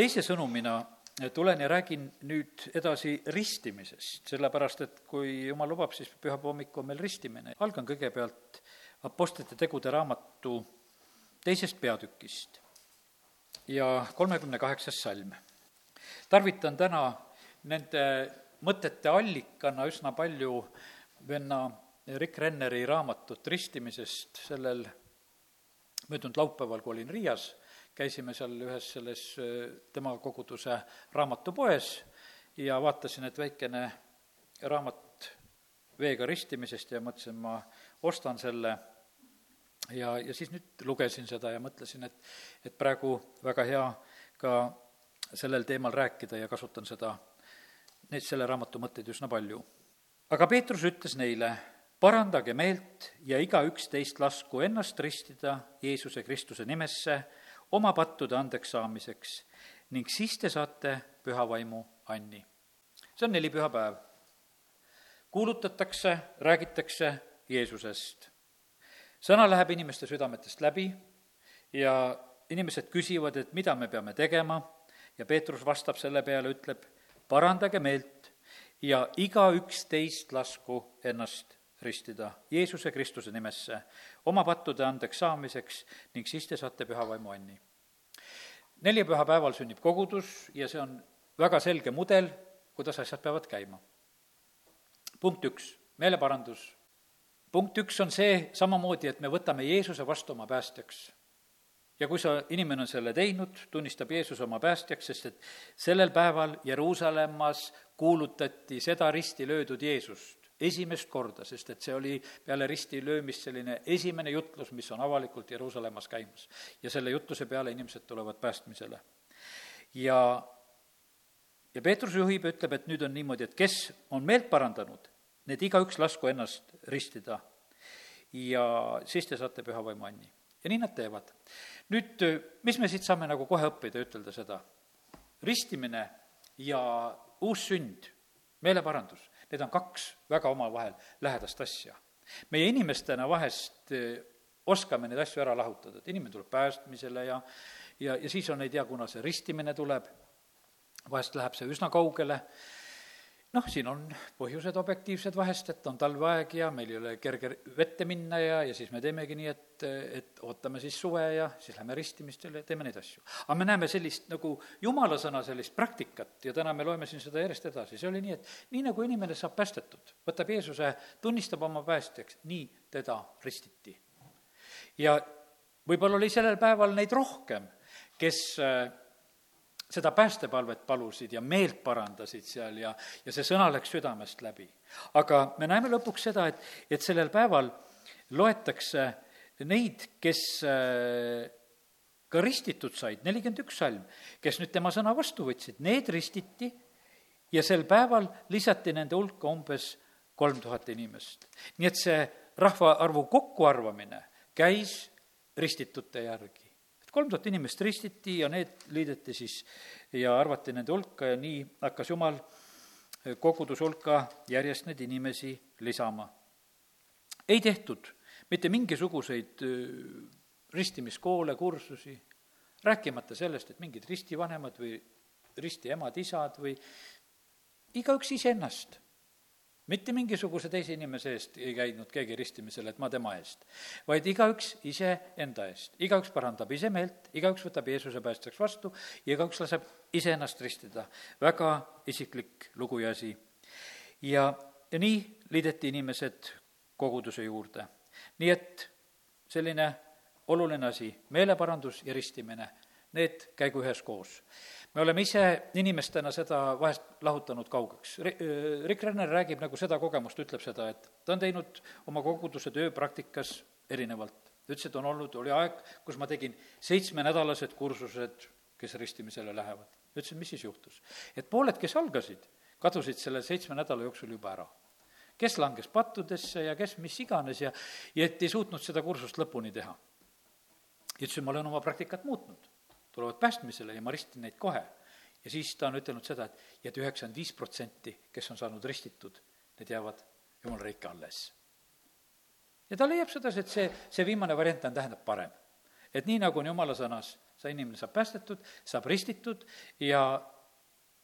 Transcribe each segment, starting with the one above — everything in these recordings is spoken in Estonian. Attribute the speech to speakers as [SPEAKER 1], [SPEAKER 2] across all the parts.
[SPEAKER 1] teise sõnumina tulen ja räägin nüüd edasi ristimisest, sellepärast et kui jumal lubab, siis pühapäeva hommik on meil ristimine. algan kõigepealt Apostlite tegude raamatu teisest peatükist ja kolmekümne kaheksas salm. tarvitan täna nende mõtete allikana üsna palju venna Rick Renneri raamatut ristimisest sellel möödunud laupäeval, kui olin Riias, käisime seal ühes selles tema koguduse raamatupoes ja vaatasin, et väikene raamat veega ristimisest ja mõtlesin, ma ostan selle ja, ja siis nüüd lugesin seda ja mõtlesin, et, et praegu väga hea ka sellel teemal rääkida ja kasutan seda, neid, selle raamatu mõtteid üsna palju. aga Peetrus ütles neile, parandage meelt ja igaüks teist lasku ennast ristida Jeesuse Kristuse nimesse oma pattude andeks saamiseks ning siis te saate püha vaimu anni. see on nelipühapäev. kuulutatakse, räägitakse Jeesusest sõna läheb inimeste südametest läbi ja inimesed küsivad, et mida me peame tegema ja Peetrus vastab selle peale, ütleb, parandage meelt ja igaüks teist lasku ennast ristida Jeesuse Kristuse nimesse oma pattude andeks saamiseks ning siis te saate püha vaimu anni. nelipühapäeval sünnib kogudus ja see on väga selge mudel, kuidas asjad peavad käima. punkt üks, meeleparandus punkt üks on see samamoodi, et me võtame Jeesuse vastu oma päästjaks. ja kui sa, inimene on selle teinud, tunnistab Jeesuse oma päästjaks, sest et sellel päeval Jeruusalemmas kuulutati seda risti löödud Jeesust esimest korda, sest et see oli peale risti löömist selline esimene jutlus, mis on avalikult Jeruusalemmas käimas. ja selle jutluse peale inimesed tulevad päästmisele. ja, ja Peetrus juhib ja ütleb, et nüüd on niimoodi, et kes on meelt parandanud, need igaüks lasku ennast ristida ja siis te saate püha vaimu anni. ja nii nad teevad. nüüd, mis me siit saame nagu kohe õppida, ütelda seda? ristimine ja uus sünd, meeleparandus, need on kaks väga omavahel lähedast asja. meie inimestena vahest eh, oskame neid asju ära lahutada, et inimene tuleb päästmisele ja ja, ja siis on ei tea, kuna see ristimine tuleb, vahest läheb see üsna kaugele noh, siin on põhjused objektiivsed vahest, et on talveaeg ja meil ei ole kerge vette minna ja, ja siis me teemegi nii, et, et ootame siis suve ja siis lähme ristimistele ja teeme neid asju. aga me näeme sellist nagu jumala sõna sellist praktikat ja täna me loeme siin seda järjest edasi, see oli nii, et nii nagu inimene saab päästetud, võtab Jeesuse, tunnistab oma päästjaks, nii teda ristiti. ja võib-olla oli sellel päeval neid rohkem, kes seda päästepalvet palusid ja meelt parandasid seal ja, ja see sõna läks südamest läbi. aga me näeme lõpuks seda, et, et sellel päeval loetakse neid, kes äh, ka ristitud said, nelikümmend üks salm, kes nüüd tema sõna vastu võtsid, need ristiti ja sel päeval lisati nende hulka umbes kolm tuhat inimest. nii et see rahvaarvu kokkuarvamine käis ristitute järgi kolm tuhat inimest ristiti ja need liideti siis ja arvati nende hulka ja nii hakkas Jumal koguduse hulka järjest neid inimesi lisama. ei tehtud mitte mingisuguseid ristimiskoole, kursusi, rääkimata sellest, et mingid ristivanemad või ristiemad-isad või igaüks iseennast mitte mingisuguse teise inimese eest ei käinud keegi ristimisel, et ma tema eest, vaid igaüks iseenda eest. igaüks parandab ise meelt, igaüks võtab Jeesuse päästjaks vastu ja igaüks laseb iseennast ristida. väga isiklik lugu ja asi. ja, ja nii liideti inimesed koguduse juurde. nii et selline oluline asi, meeleparandus ja ristimine, need käigu üheskoos me oleme ise inimestena seda vahest lahutanud kaugeks. Rick Renner räägib nagu seda kogemust, ütleb seda, et ta on teinud oma koguduse töö praktikas erinevalt. ta ütles, et on olnud, oli aeg, kus ma tegin seitsmenädalased kursused, kes ristimisele lähevad. ütlesin, mis siis juhtus? et pooled, kes algasid, kadusid selle seitsme nädala jooksul juba ära. kes langes pattudesse ja kes mis iganes ja, ja et ei suutnud seda kursust lõpuni teha. ja ütlesin, ma olen oma praktikat muutnud tulevad päästmisele ja ma ristin neid kohe. ja siis ta on ütelnud seda, et et üheksakümmend viis protsenti, kes on saanud ristitud, need jäävad jumala riiki alles. ja ta leiab sedasi, et see, see viimane variant on, tähendab parem. et nii, nagu on jumala sõnas, see inimene saab päästetud, saab ristitud ja,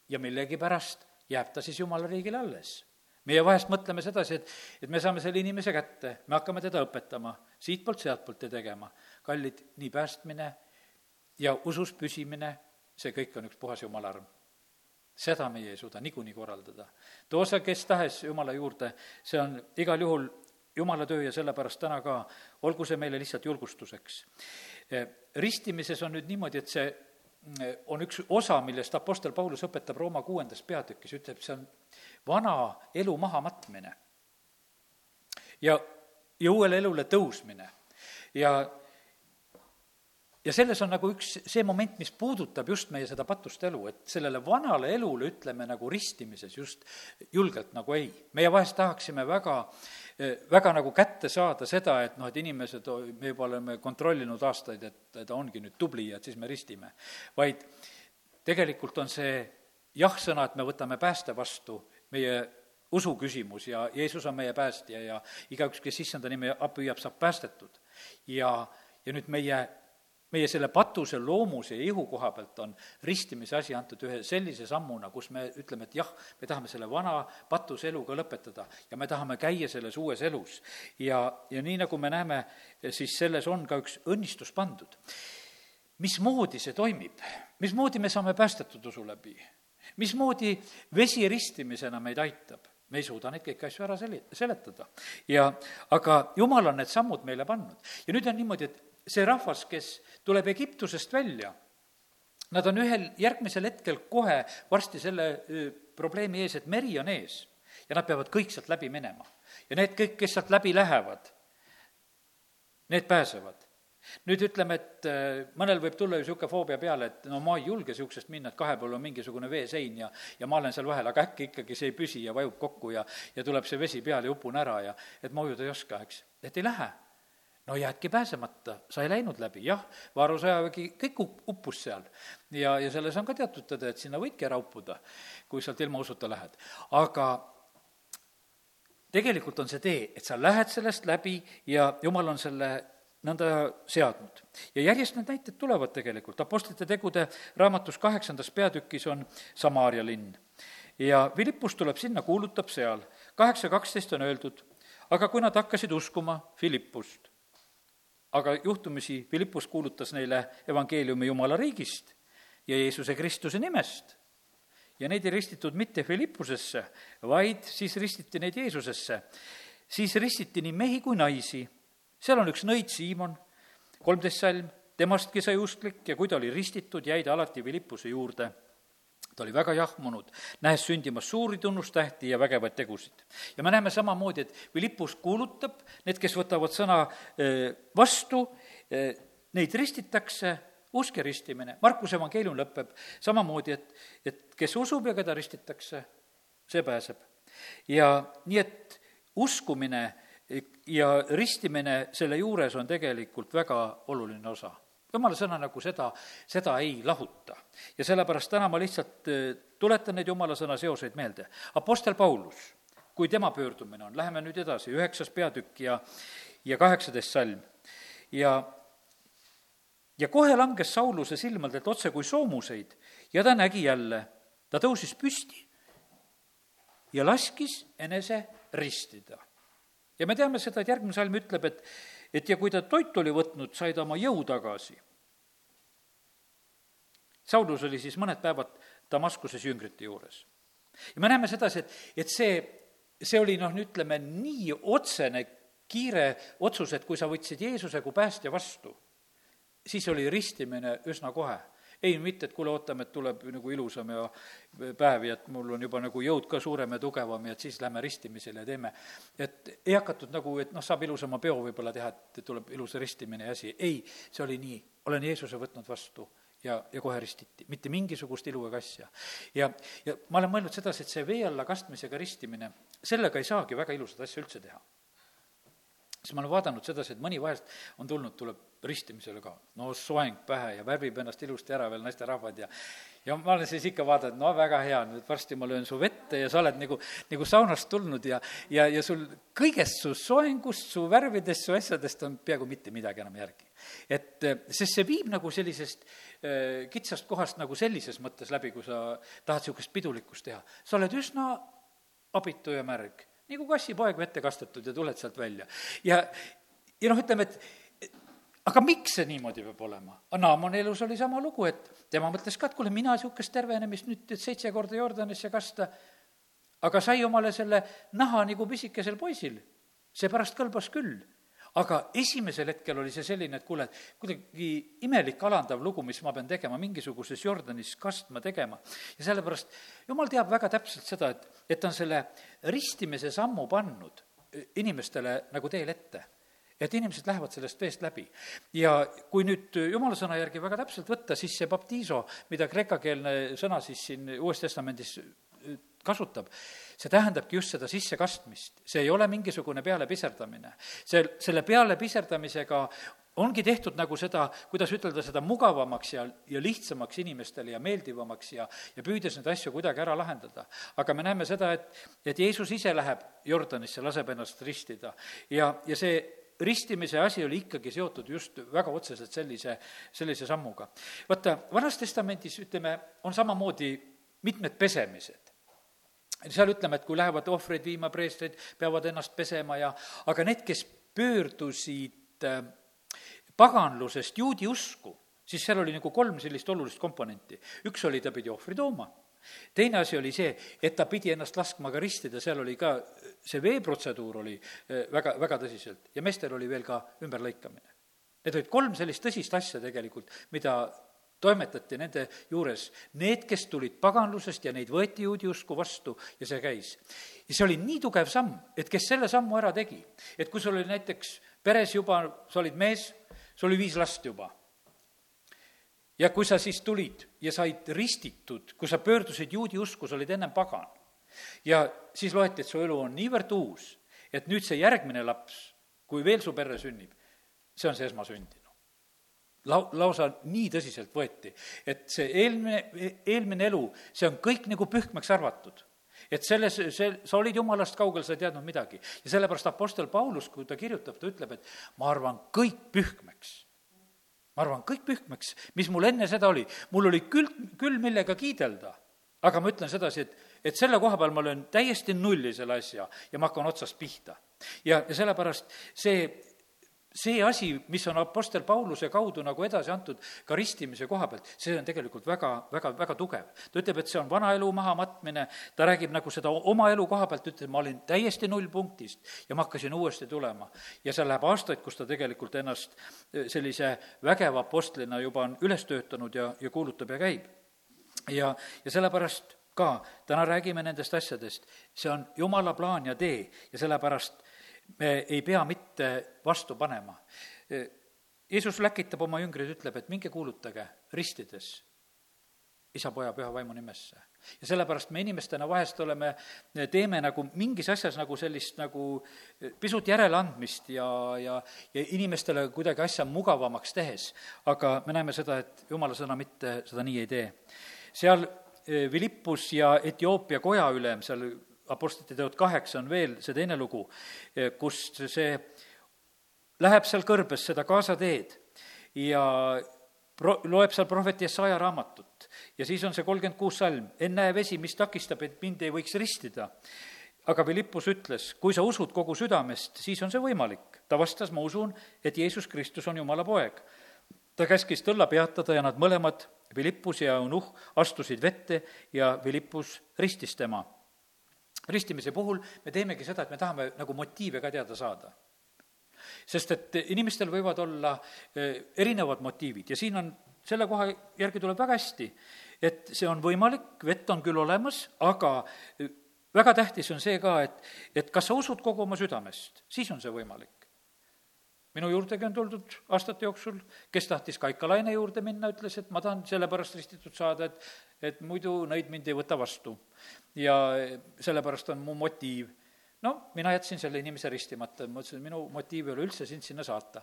[SPEAKER 1] ja millegipärast jääb ta siis jumala riigile alles meie vahest mõtleme sedasi, et, et me saame selle inimese kätte, me hakkame teda õpetama siitpoolt, sealtpoolt ja tegema. kallid, nii päästmine ja usus püsimine, see kõik on üks puhas jumala arm. seda meie ei suuda niikuinii korraldada. too sa kes tahes Jumala juurde, see on igal juhul Jumala töö ja sellepärast täna ka, olgu see meile lihtsalt julgustuseks. ristimises on nüüd niimoodi, et see on üks osa, millest Apostel Paulus õpetab Rooma kuuendas peatükis, ütleb, see on vana elu mahamatmine ja, ja uuele elule tõusmine. ja, ja selles on nagu üks see moment, mis puudutab just meie seda patust elu, et sellele vanale elule ütleme nagu ristimises just julgelt nagu ei. meie vahest tahaksime väga äh, väga nagu kätte saada seda, et noh, et inimesed, me juba oleme kontrollinud aastaid, et ta ongi nüüd tubli ja et siis me ristime. vaid tegelikult on see jah-sõna, et me võtame pääste vastu, meie usu küsimus ja Jeesus on meie päästja ja igaüks, kes issanda nime püüab, saab päästetud. ja, ja nüüd meie meie selle patuse loomuse ja ihu koha pealt on ristimise asi antud ühe sellise sammuna, kus me ütleme, et jah, me tahame selle vana patuse eluga lõpetada ja me tahame käia selles uues elus. ja, ja nii, nagu me näeme, siis selles on ka üks õnnistus pandud. mismoodi see toimib, mismoodi me saame päästetud usu läbi? mismoodi vesi ristimisena meid aitab? me ei suuda neid kõiki asju ära seli-, seletada. ja aga jumal on need sammud meile pannud. ja nüüd on niimoodi, et see rahvas, kes tuleb Egiptusest välja, nad on ühel järgmisel hetkel kohe varsti selle probleemi ees, et meri on ees ja nad peavad kõik sealt läbi minema. ja need kõik, kes sealt läbi lähevad, need pääsevad. nüüd ütleme, et mõnel võib tulla ju niisugune foobia peale, et no ma ei julge niisugusest minna, et kahe pool on mingisugune veesein ja ja ma olen seal vahel, aga äkki ikkagi see ei püsi ja vajub kokku ja ja tuleb see vesi peale ja upun ära ja et ma ujuda ei oska, eks. et ei lähe no jäädki pääsemata, sa ei läinud läbi, jah, Varu sõjavägi kõik uppus seal. ja, ja selles on ka teatud tõde, et sinna võidki ära uppuda, kui sealt ilma usuta lähed. aga tegelikult on see tee, et sa lähed sellest läbi ja jumal on selle nõnda seadnud. ja järjest need näited tulevad tegelikult, Apostlite tegude raamatus kaheksandas peatükis on Samaaria linn. ja Philippus tuleb sinna, kuulutab seal, kaheksa kaksteist on öeldud, aga kui nad hakkasid uskuma Philippust, aga juhtumisi Philippus kuulutas neile evangeeliumi Jumala riigist ja Jeesuse Kristuse nimest. ja neid ei ristitud mitte Philippusesse, vaid siis ristiti neid Jeesusesse. siis ristiti nii mehi kui naisi. seal on üks nõid Siimon, kolmteist salm, temastki sai usklik ja kui ta oli ristitud, jäi ta alati Philippuse juurde ta oli väga jahmunud, nähes sündimas suuri tunnustähti ja vägevaid tegusid. ja me näeme samamoodi, et Philippus kuulutab, need, kes võtavad sõna eh, vastu, eh, neid ristitakse, usk ja ristimine. Markuse evangeelium lõpeb samamoodi, et, et kes usub ja keda ristitakse, see pääseb. ja nii, et uskumine ja ristimine selle juures on tegelikult väga oluline osa jumala sõna nagu seda, seda ei lahuta. ja sellepärast täna ma lihtsalt äh, tuletan neid jumala sõna seoseid meelde. Apostel Paulus, kui tema pöördumine on, läheme nüüd edasi, üheksas peatükk ja, ja kaheksateist salm. ja, ja kohe langes Sauluse silmadelt otse kui soomuseid ja ta nägi jälle, ta tõusis püsti ja laskis enese ristida. ja me teame seda, et järgmine salm ütleb, et et ja kui ta toitu oli võtnud, sai ta oma jõu tagasi. Saulus oli siis mõned päevad Damaskuses jüngrite juures. ja me näeme sedasi, et, et see, see oli noh, ütleme nii otsene, kiire otsus, et kui sa võtsid Jeesuse kui päästja vastu, siis oli ristimine üsna kohe ei mitte, et kuule, ootame, et tuleb nagu ilusam ja päev ja et mul on juba nagu jõud ka suurem ja tugevam ja et siis lähme ristimisele ja teeme. et ei hakatud nagu, et noh, saab ilusama peo võib-olla teha, et tuleb ilus ristimine ja asi, ei, see oli nii, olen Jeesuse võtnud vastu ja, ja kohe ristiti, mitte mingisugust ilu ega asja. ja, ja ma olen mõelnud sedasi, et see vee alla kastmisega ristimine, sellega ei saagi väga ilusat asja üldse teha siis ma olen vaadanud sedasi, et mõni vahest on tulnud, tuleb ristimisele ka, no soeng pähe ja värvib ennast ilusti ära veel naisterahvad ja ja ma olen siis ikka vaadanud, no väga hea, nüüd varsti ma löön su vette ja sa oled nagu, nagu saunast tulnud ja ja, ja sul kõigest su soengust, su värvidest, su asjadest on peaaegu mitte midagi enam järgi. et sest see viib nagu sellisest äh, kitsast kohast nagu sellises mõttes läbi, kui sa tahad niisugust pidulikkust teha. sa oled üsna abitu ja märg, nagu kassipoeg vette kastetud ja tuled sealt välja. ja, ja noh, ütleme, et aga miks see niimoodi peab olema? Naamoni elus oli sama lugu, et tema mõtles ka, et kuule, mina niisugust tervenemist nüüd seitse korda Jordanisse kasta, aga sai omale selle naha nagu pisikesel poisil. seepärast kõlbas küll aga esimesel hetkel oli see selline, et kuule, et kuidagi imelik, alandav lugu, mis ma pean tegema, mingisuguses Jordanis kastma tegema. ja sellepärast jumal teab väga täpselt seda, et, et ta on selle ristimise sammu pannud inimestele nagu teel ette et inimesed lähevad sellest veest läbi. ja kui nüüd jumala sõna järgi väga täpselt võtta, siis see baptiiso, mida kreekakeelne sõna siis siin Uues Testamendis kasutab, see tähendabki just seda sissekastmist, see ei ole mingisugune pealepiserdamine. see, selle pealepiserdamisega ongi tehtud nagu seda, kuidas ütelda, seda mugavamaks ja, ja lihtsamaks inimestele ja meeldivamaks ja, ja püüdes neid asju kuidagi ära lahendada. aga me näeme seda, et, et Jeesus ise läheb Jordanisse, laseb ennast ristida ja, ja see ristimise asi oli ikkagi seotud just väga otseselt sellise, sellise sammuga. vaata, Vanas Testamendis, ütleme, on samamoodi mitmed pesemised seal ütleme, et kui lähevad ohvreid viima, preestrid peavad ennast pesema ja, aga need, kes pöördusid äh, paganlusest juudi usku, siis seal oli nagu kolm sellist olulist komponenti. üks oli, ta pidi ohvri tooma, teine asi oli see, et ta pidi ennast laskma ka ristida, seal oli ka, see veeprotseduur oli äh, väga, väga tõsiselt ja meestel oli veel ka ümberlõikamine. Need olid kolm sellist tõsist asja tegelikult, mida toimetati nende juures. Need, kes tulid paganlusest ja neid võeti juudi usku vastu ja see käis. ja see oli nii tugev samm, et kes selle sammu ära tegi, et kui sul oli näiteks peres juba, sa olid mees, sul oli viis last juba, ja kui sa siis tulid ja said ristitud, kui sa pöördusid juudi usku, sa olid ennem pagan, ja siis loeti, et su elu on niivõrd uus, et nüüd see järgmine laps, kui veel su perre sünnib, see on see esmasündinu lau-, lausa nii tõsiselt võeti, et see eelmine, eelmine elu, see on kõik nagu pühkmeks arvatud et selles, see, sa olid jumalast kaugel, sa ei teadnud midagi. ja sellepärast Apostel Paulus, kui ta kirjutab, ta ütleb, et ma arvan kõik pühkmeks. ma arvan kõik pühkmeks, mis mul enne seda oli. mul oli küll, küll millega kiidelda, aga ma ütlen sedasi, et, et selle koha peal ma löön täiesti nulli selle asja ja ma hakkan otsast pihta. ja, ja sellepärast see see asi, mis on Apostel Pauluse kaudu nagu edasi antud ka ristimise koha pealt, see on tegelikult väga, väga, väga tugev. ta ütleb, et see on vana elu mahamatmine, ta räägib nagu seda oma elu koha pealt, ütleb, ma olin täiesti nullpunktist ja ma hakkasin uuesti tulema. ja seal läheb aastaid, kus ta tegelikult ennast eh, sellise vägeva apostlina juba on üles töötanud ja, ja kuulutab ja käib. ja, ja sellepärast ka täna räägime nendest asjadest, see on jumala plaan ja tee ja sellepärast me ei pea mitte vastu panema. Jeesus läkitab oma jüngrid, ütleb, et minge kuulutage ristides isa, poja, püha vaimu nimesse. ja sellepärast me inimestena vahest oleme, teeme nagu mingis asjas nagu sellist nagu pisut järeleandmist ja, ja, ja inimestele kuidagi asja mugavamaks tehes. aga me näeme seda, et jumala sõna mitte seda nii ei tee. seal Philippus ja Etioopia koja ülem, seal Apostlite teod kaheksa on veel see teine lugu, eh, kus see läheb seal kõrbes seda Gaza teed ja pro-, loeb seal prohveti Jesaja raamatut ja siis on see kolmkümmend kuus salm, ennäe vesi, mis takistab, et mind ei võiks ristida. aga Philippus ütles, kui sa usud kogu südamest, siis on see võimalik. ta vastas, ma usun, et Jeesus Kristus on Jumala poeg. ta käskis tõlla peatada ja nad mõlemad, Philippus ja Eunuh, astusid vette ja Philippus ristis tema ristimise puhul me teemegi seda, et me tahame nagu motiive ka teada saada. sest et inimestel võivad olla eh, erinevad motiivid ja siin on, selle koha järgi tuleb väga hästi, et see on võimalik, vett on küll olemas, aga eh, väga tähtis on see ka, et, et kas sa usud kogu oma südamest, siis on see võimalik minu juurdegi on tuldud aastate jooksul, kes tahtis Kaikalaine juurde minna, ütles, et ma tahan sellepärast ristitud saada, et et muidu nõid mind ei võta vastu. Ja sellepärast on mu motiiv. no mina jätsin selle inimese ristimata, ma ütlesin, minu motiiv ei ole üldse sind sinna saata.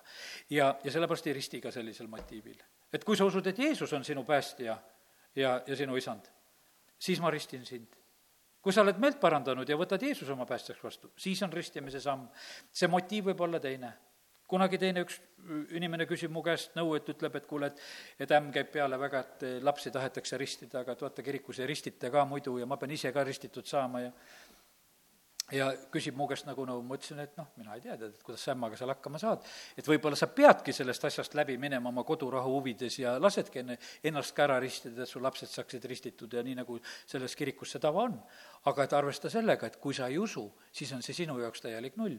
[SPEAKER 1] ja, ja sellepärast ei risti ka sellisel motiivil. et kui sa usud, et Jeesus on sinu päästja ja, ja sinu isand, siis ma ristin sind kui sa oled meelt parandanud ja võtad Jeesuse oma päästjaks vastu, siis on ristimise samm. see motiiv võib olla teine kunagi teine üks inimene küsib mu käest nõu, et ütleb, et kuule, et et ämm käib peale väga, et lapsi tahetakse ristida, aga et vaata, kirikus ei ristita ka muidu ja ma pean ise ka ristitud saama ja ja küsib mu käest nagu nõu no,, ma ütlesin, et noh, mina ei tea, tead, et kuidas sa ämmaga seal hakkama saad. et võib-olla sa peadki sellest asjast läbi minema oma kodurahu huvides ja lasedki enne ennast ka ära ristida, et su lapsed saaksid ristitud ja nii, nagu selles kirikus see tava on. aga et arvesta sellega, et kui sa ei usu, siis on see sinu jaoks täielik null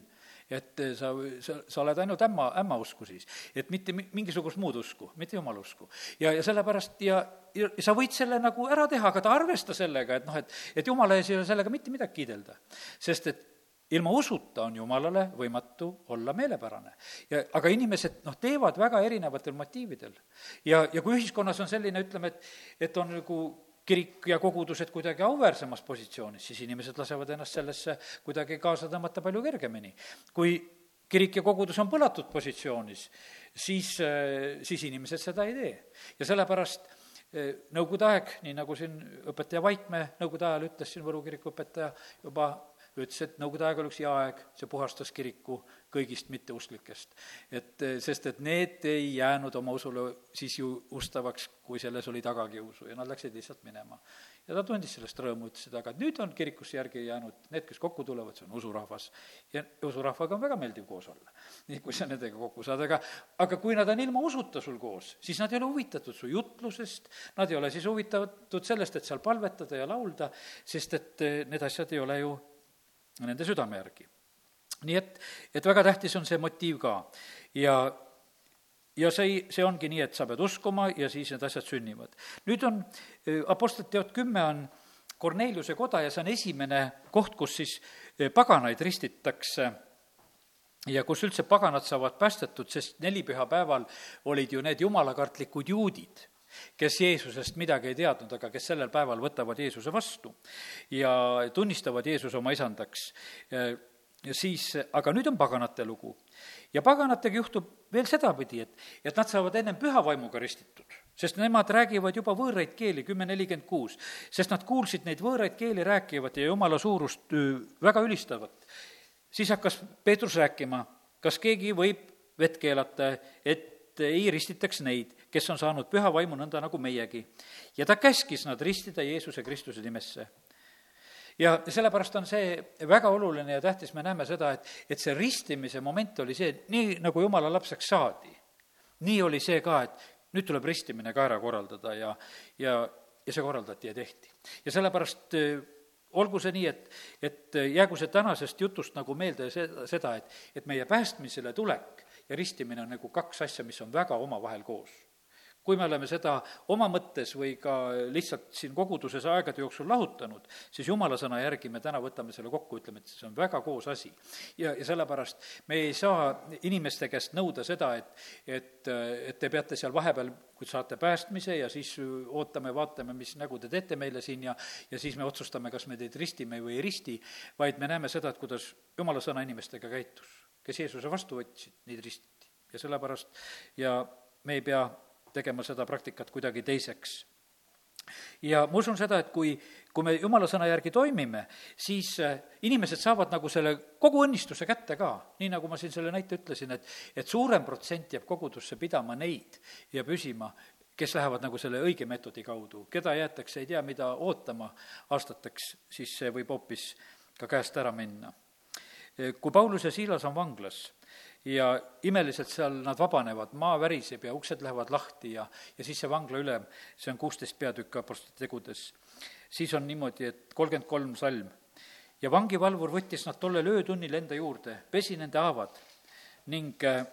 [SPEAKER 1] et eh, sa, sa, sa oled ainult ämma, ämma usku siis. et mitte mingisugust muud usku, mitte jumala usku. ja, ja sellepärast ja, ja sa võid selle nagu ära teha, aga ta arvesta sellega, et noh, et, et jumala ees ei ole sellega mitte midagi kiidelda. sest et ilma usuta on jumalale võimatu olla meelepärane. ja aga inimesed noh, teevad väga erinevatel motiividel. ja, ja kui ühiskonnas on selline, ütleme, et, et on nagu kirik ja kogudused kuidagi auväärsemas positsioonis, siis inimesed lasevad ennast sellesse kuidagi kaasa tõmmata palju kergemini. kui kirik ja kogudus on põlatud positsioonis, siis, siis inimesed seda ei tee. ja sellepärast eh, Nõukogude aeg, nii nagu siin õpetaja Vaikmäe Nõukogude ajal ütles, siin Võru kiriku õpetaja juba ütles, et Nõukogude aeg oli üks hea aeg, see puhastas kiriku kõigist mitteusklikest. et eh, sest, et need ei jäänud oma usule siis ju ustavaks, kui selles oli tagakiusu ja nad läksid lihtsalt minema. ja ta tundis sellest rõõmu, ütles seda, aga nüüd on kirikusse järgi jäänud need, kes kokku tulevad, see on usurahvas. ja usurahvaga on väga meeldiv koos olla, nii kui sa nendega kokku saad, aga aga kui nad on ilma usuta sul koos, siis nad ei ole huvitatud su jutlusest, nad ei ole siis huvitatud sellest, et seal palvetada ja laulda, sest et eh, need asjad ei ole ju nende südame järgi. nii et, et väga tähtis on see motiiv ka ja ja see, see ongi nii, et sa pead uskuma ja siis need asjad sünnivad. nüüd on, Apostlite teod kümme on Korneliuse koda ja see on esimene koht, kus siis paganaid ristitakse ja kus üldse paganad saavad päästetud, sest nelipühapäeval olid ju need jumalakartlikud juudid kes Jeesusest midagi ei teadnud, aga kes sellel päeval võtavad Jeesuse vastu ja tunnistavad Jeesuse oma isandaks. siis, aga nüüd on paganate lugu. ja paganatega juhtub veel sedapidi, et, et nad saavad ennem püha vaimuga ristitud, sest nemad räägivad juba võõraid keeli, kümme nelikümmend kuus, sest nad kuulsid neid võõraid keeli rääkivat ja jumala suurust väga ülistavat. siis hakkas Peetrus rääkima, kas keegi võib vett keelata, et ei ristitaks neid kes on saanud püha vaimu nõnda nagu meiegi. ja ta käskis nad ristida Jeesuse Kristuse nimesse. ja sellepärast on see väga oluline ja tähtis, me näeme seda, et, et see ristimise moment oli see, nii nagu jumala lapseks saadi, nii oli see ka, et nüüd tuleb ristimine ka ära korraldada ja, ja, ja see korraldati ja tehti. ja sellepärast olgu see nii, et, et jäägu see tänasest jutust nagu meelde seda, et, et meie päästmisele tulek ja ristimine on nagu kaks asja, mis on väga omavahel koos kui me oleme seda oma mõttes või ka lihtsalt siin koguduses aegade jooksul lahutanud, siis jumala sõna järgi me täna võtame selle kokku, ütleme, et see on väga koos asi. ja, ja sellepärast me ei saa inimeste käest nõuda seda, et, et, et te peate seal vahepeal, kui saate päästmise ja siis ootame, vaatame, mis nägu te teete meile siin ja, ja siis me otsustame, kas me teid ristime või ei risti, vaid me näeme seda, et kuidas jumala sõna inimestega käitus. kes Jeesuse vastu võtsid, neid ristiti ja sellepärast ja me ei pea tegema seda praktikat kuidagi teiseks. ja ma usun seda, et kui, kui me jumala sõna järgi toimime, siis äh, inimesed saavad nagu selle kogu õnnistuse kätte ka, nii nagu ma siin selle näite ütlesin, et, et suurem protsent jääb kogudusse pidama neid ja püsima, kes lähevad nagu selle õige meetodi kaudu, keda jäetakse ei tea mida ootama aastateks, siis see võib hoopis ka käest ära minna. kui Paulus ja Siilas on vanglas, ja imeliselt seal nad vabanevad, maa väriseb ja uksed lähevad lahti ja, ja siis see vangla ülem, see on kuusteist peatükk Apostlite tegudes, siis on niimoodi, et kolmkümmend kolm salm. ja vangivalvur võttis nad tollel öötunnil enda juurde, pesi nende haavad ning äh,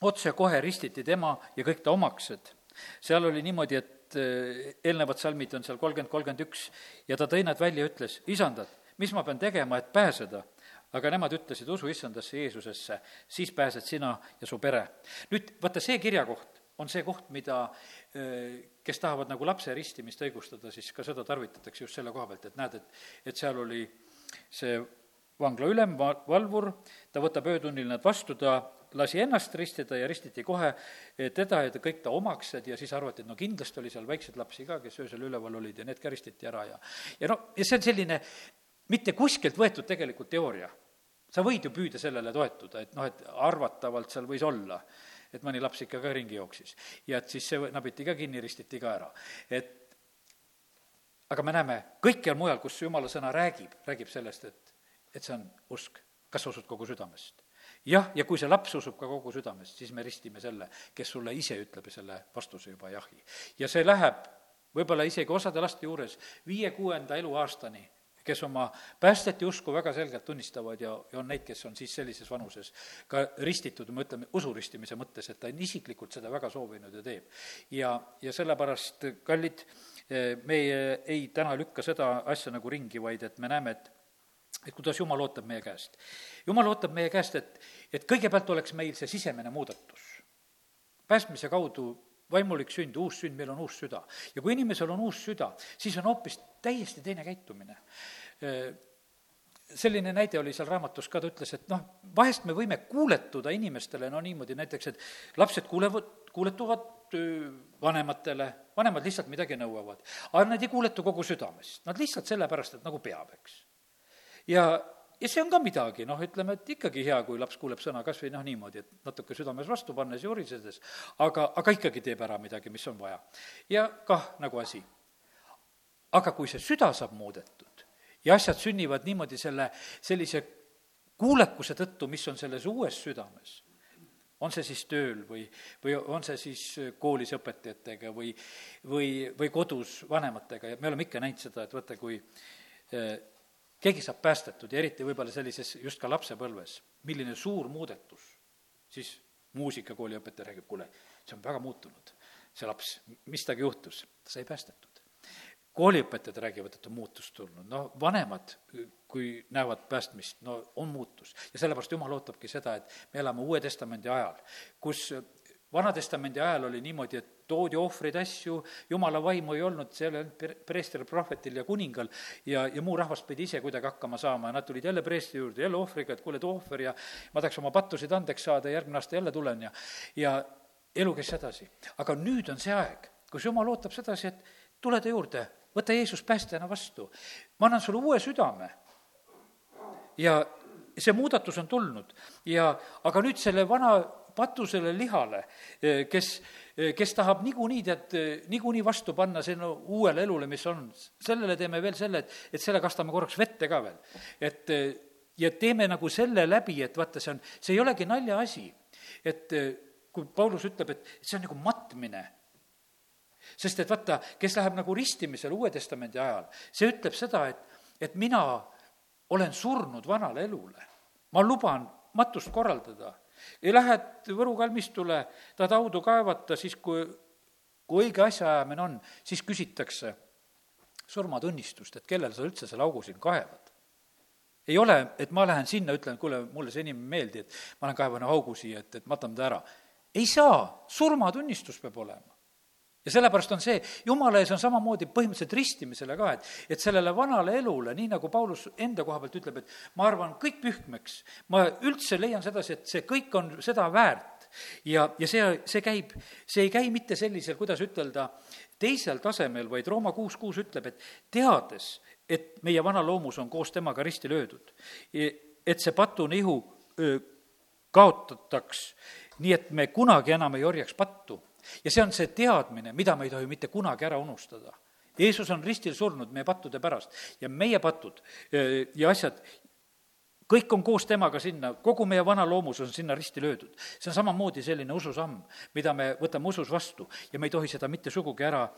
[SPEAKER 1] otsekohe ristiti tema ja kõik ta omaksed. seal oli niimoodi, et äh, eelnevad salmid on seal kolmkümmend, kolmkümmend üks ja ta tõi nad välja ja ütles, isandad, mis ma pean tegema, et pääseda aga nemad ütlesid, usu issandasse Jeesusesse, siis pääsed sina ja su pere. nüüd vaata, see kirjakoht on see koht, mida, kes tahavad nagu lapse ristimist õigustada, siis ka seda tarvitatakse just selle koha pealt, et näed, et, et seal oli see vangla ülem, valvur, ta võtab öötunnil nad vastu, ta lasi ennast ristida ja ristiti kohe teda ja kõik ta omaksed ja siis arvati, et no kindlasti oli seal väikseid lapsi ka, kes öösel üleval olid ja need ka ristiti ära ja ja no, ja see on selline mitte kuskilt võetud tegelikult teooria sa võid ju püüda sellele toetuda, et noh, et arvatavalt seal võis olla, et mõni laps ikka ka ringi jooksis. ja et siis see nabiti ka kinni, ristiti ka ära. et aga me näeme kõikjal mujal, kus jumala sõna räägib, räägib sellest, et, et see on usk. kas sa usud kogu südamest? jah, ja kui see laps usub ka kogu südamest, siis me ristime selle, kes sulle ise ütleb selle vastuse juba jahi. ja see läheb võib-olla isegi osade laste juures viie-kuuenda eluaastani, kes oma päästeti usku väga selgelt tunnistavad ja, ja on neid, kes on siis sellises vanuses ka ristitud, me ütleme, usuristimise mõttes, et ta on isiklikult seda väga soovinud ja teeb. ja, ja sellepärast, kallid, meie ei täna lükka seda asja nagu ringi, vaid et me näeme, et et kuidas Jumal ootab meie käest. Jumal ootab meie käest, et, et kõigepealt oleks meil see sisemine muudatus. päästmise kaudu vaimulik sünd, uus sünd, meil on uus süda. ja kui inimesel on uus süda, siis on hoopis täiesti teine käitumine. selline näide oli seal raamatus ka, ta ütles, et noh, vahest me võime kuuletuda inimestele, no niimoodi näiteks, et lapsed kuulevad, kuuletuvad vanematele, vanemad lihtsalt midagi nõuavad. aga nad ei kuuletu kogu südamest, nad lihtsalt sellepärast, et nagu peab, eks. ja ja see on ka midagi, noh, ütleme, et ikkagi hea, kui laps kuuleb sõna kas või noh, niimoodi, et natuke südames vastu pannes ja urisedes, aga, aga ikkagi teeb ära midagi, mis on vaja. ja kah nagu asi. aga kui see süda saab muudetud ja asjad sünnivad niimoodi selle, sellise kuulekuse tõttu, mis on selles uues südames, on see siis tööl või, või on see siis koolis õpetajatega või, või, või kodus vanematega ja me oleme ikka näinud seda, et vaata, kui eh, keegi saab päästetud ja eriti võib-olla sellises just ka lapsepõlves, milline suur muudetus, siis muusikakooli õpetaja räägib, kuule, see on väga muutunud, see laps, mis temaga juhtus, ta sai päästetud. kooliõpetajad räägivad, et on muutus tulnud, no vanemad, kui näevad päästmist, no on muutus. ja sellepärast Jumal ootabki seda, et me elame Uue Testamendi ajal, kus Vana-testamendi ajal oli niimoodi, et toodi ohvreid asju, jumala vaimu ei olnud, seal ei olnud preestril, prohvetil ja kuningal ja, ja muu rahvas pidi ise kuidagi hakkama saama ja nad tulid jälle preestri juurde, jälle ohvriga, et kuule, too ohver ja ma tahaks oma pattusid andeks saada, järgmine aasta jälle tulen ja, ja elu käis edasi. aga nüüd on see aeg, kus jumal ootab sedasi, et tule ta juurde, võta Jeesus päästjana vastu. ma annan sulle uue südame. ja see muudatus on tulnud ja, aga nüüd selle vana patusele lihale, eh, kes, eh, kes tahab niikuinii, tead, eh, niikuinii vastu panna sinna uuele elule, mis on. sellele teeme veel selle, et, et selle kastame korraks vette ka veel. et ja teeme nagu selle läbi, et vaata, see on, see ei olegi naljaasi. et kui Paulus ütleb, et see on nagu matmine, sest et vaata, kes läheb nagu ristimisele Uue Testamendi ajal, see ütleb seda, et, et mina olen surnud vanale elule. ma luban matust korraldada Lähed Võru kalmistule, tahad haudu kaevata, siis kui, kui õige asjaajamine on, siis küsitakse surmatunnistust, et kellele sa üldse selle augu siin kaevad. ei ole, et ma lähen sinna, ütlen, kuule, mulle see inimene ei meeldi, et ma lähen kaevan augu siia, et, et matame ta ära. ei saa, surmatunnistus peab olema ja sellepärast on see, jumala ees on samamoodi põhimõtteliselt ristimisele ka, et, et sellele vanale elule, nii nagu Paulus enda koha pealt ütleb, et ma arvan kõik pühkmeks, ma üldse leian sedasi, et see kõik on seda väärt. ja, ja see, see käib, see ei käi mitte sellisel, kuidas ütelda, teisel tasemel, vaid Rooma kuus kuus ütleb, et teades, et meie vana loomus on koos temaga risti löödud, et see patune ihu kaotataks, nii et me kunagi enam ei orjaks pattu ja see on see teadmine, mida me ei tohi mitte kunagi ära unustada. Jeesus on ristil surnud meie pattude pärast ja meie patud ja asjad, kõik on koos temaga sinna, kogu meie vana loomus on sinna risti löödud. see on samamoodi selline ususamm, mida me võtame usus vastu ja me ei tohi seda mitte sugugi ära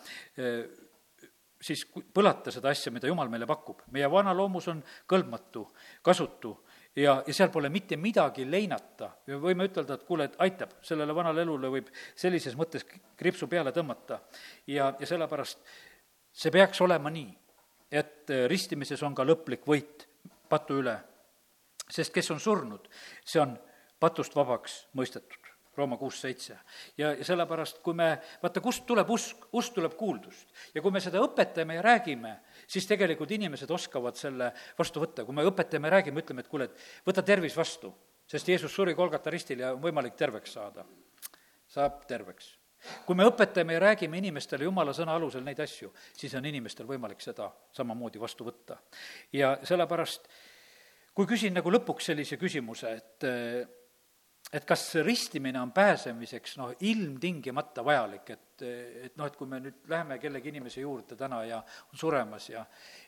[SPEAKER 1] siis põlata seda asja, mida Jumal meile pakub. meie vana loomus on kõlbmatu, kasutu ja, ja seal pole mitte midagi leinata. me võime ütelda, et kuule, et aitab, sellele vanale elule võib sellises mõttes kriipsu peale tõmmata. ja, ja sellepärast see peaks olema nii, et ristimises on ka lõplik võit patu üle. sest kes on surnud, see on patust vabaks mõistetud. Rooma kuus seitse. ja, ja sellepärast, kui me, vaata, kust tuleb usk, usk tuleb kuuldust. ja kui me seda õpetame ja räägime, siis tegelikult inimesed oskavad selle vastu võtta, kui me õpetame, räägime, ütleme, et kuule, et võta tervis vastu, sest Jeesus suri Kolgata ristil ja on võimalik terveks saada. saab terveks. kui me õpetame ja räägime inimestele jumala sõna alusel neid asju, siis on inimestel võimalik seda samamoodi vastu võtta. ja sellepärast kui küsin nagu lõpuks sellise küsimuse, et et kas ristimine on pääsemiseks noh, ilmtingimata vajalik, et, et noh, et kui me nüüd läheme kellegi inimese juurde täna ja on suremas ja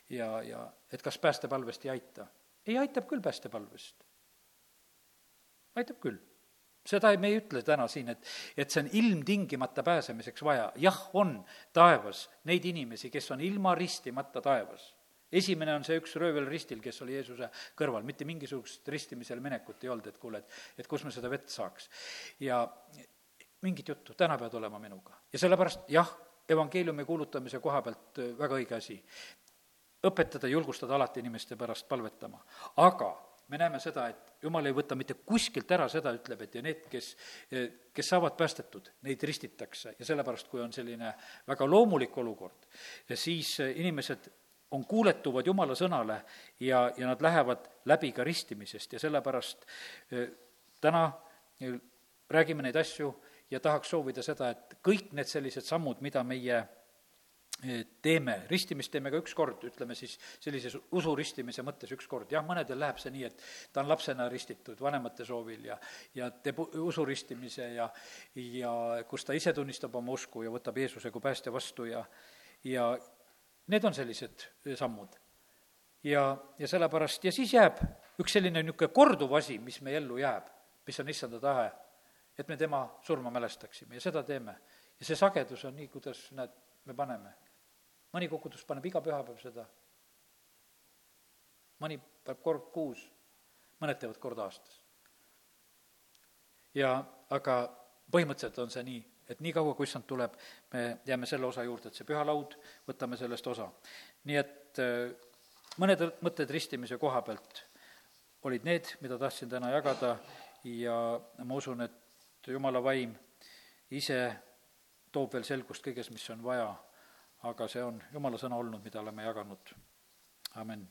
[SPEAKER 1] ja, ja et kas päästepalvest ei aita? ei, aitab küll päästepalvest. aitab küll seda me ei ütle täna siin, et, et see on ilmtingimata pääsemiseks vaja. jah, on taevas neid inimesi, kes on ilma ristimata taevas esimene on see üks röövel ristil, kes oli Jeesuse kõrval, mitte mingisugust ristimisele minekut ei olnud, et kuule, et, et kus me seda vett saaks. ja mingit juttu, täna pead olema minuga. ja sellepärast jah, evangeeliumi kuulutamise koha pealt äh, väga õige asi. õpetada, julgustada alati inimeste pärast palvetama, aga me näeme seda, et jumal ei võta mitte kuskilt ära seda, ütleb, et ja need, kes, kes saavad päästetud, neid ristitakse ja sellepärast, kui on selline väga loomulik olukord, siis inimesed on kuuletuvad Jumala sõnale ja, ja nad lähevad läbi ka ristimisest. Ja sellepärast täna räägime neid asju ja tahaks soovida seda, et kõik need sellised sammud, mida meie teeme, ristimist teeme ka üks kord, ütleme siis sellises usuristimise mõttes üks kord, jah, mõnedel läheb see nii, et ta on lapsena ristitud vanemate soovil ja ja teeb usuristimise ja ja kus ta ise tunnistab oma usku ja võtab Jeesuse kui päästja vastu ja ja Need on sellised eh, sammud. ja, ja sellepärast, ja siis jääb üks selline niisugune korduv asi, mis meie ellu jääb, mis on issanda tahe, et me tema surma mälestaksime ja seda teeme. ja see sagedus on nii, kuidas, näed, me paneme. mõni kogudus paneb iga pühapäev seda, mõni paneb kord kuus, mõned teevad kord aastas. ja aga põhimõtteliselt on see nii, et niikaua, kui issand tuleb, me jääme selle osa juurde, et see püha laud, võtame sellest osa. nii et äh, mõned mõtted ristimise koha pealt olid need, mida tahtsin täna jagada ja ma usun, et jumala vaim ise toob veel selgust kõiges, mis on vaja, aga see on jumala sõna olnud, mida oleme jaganud. amin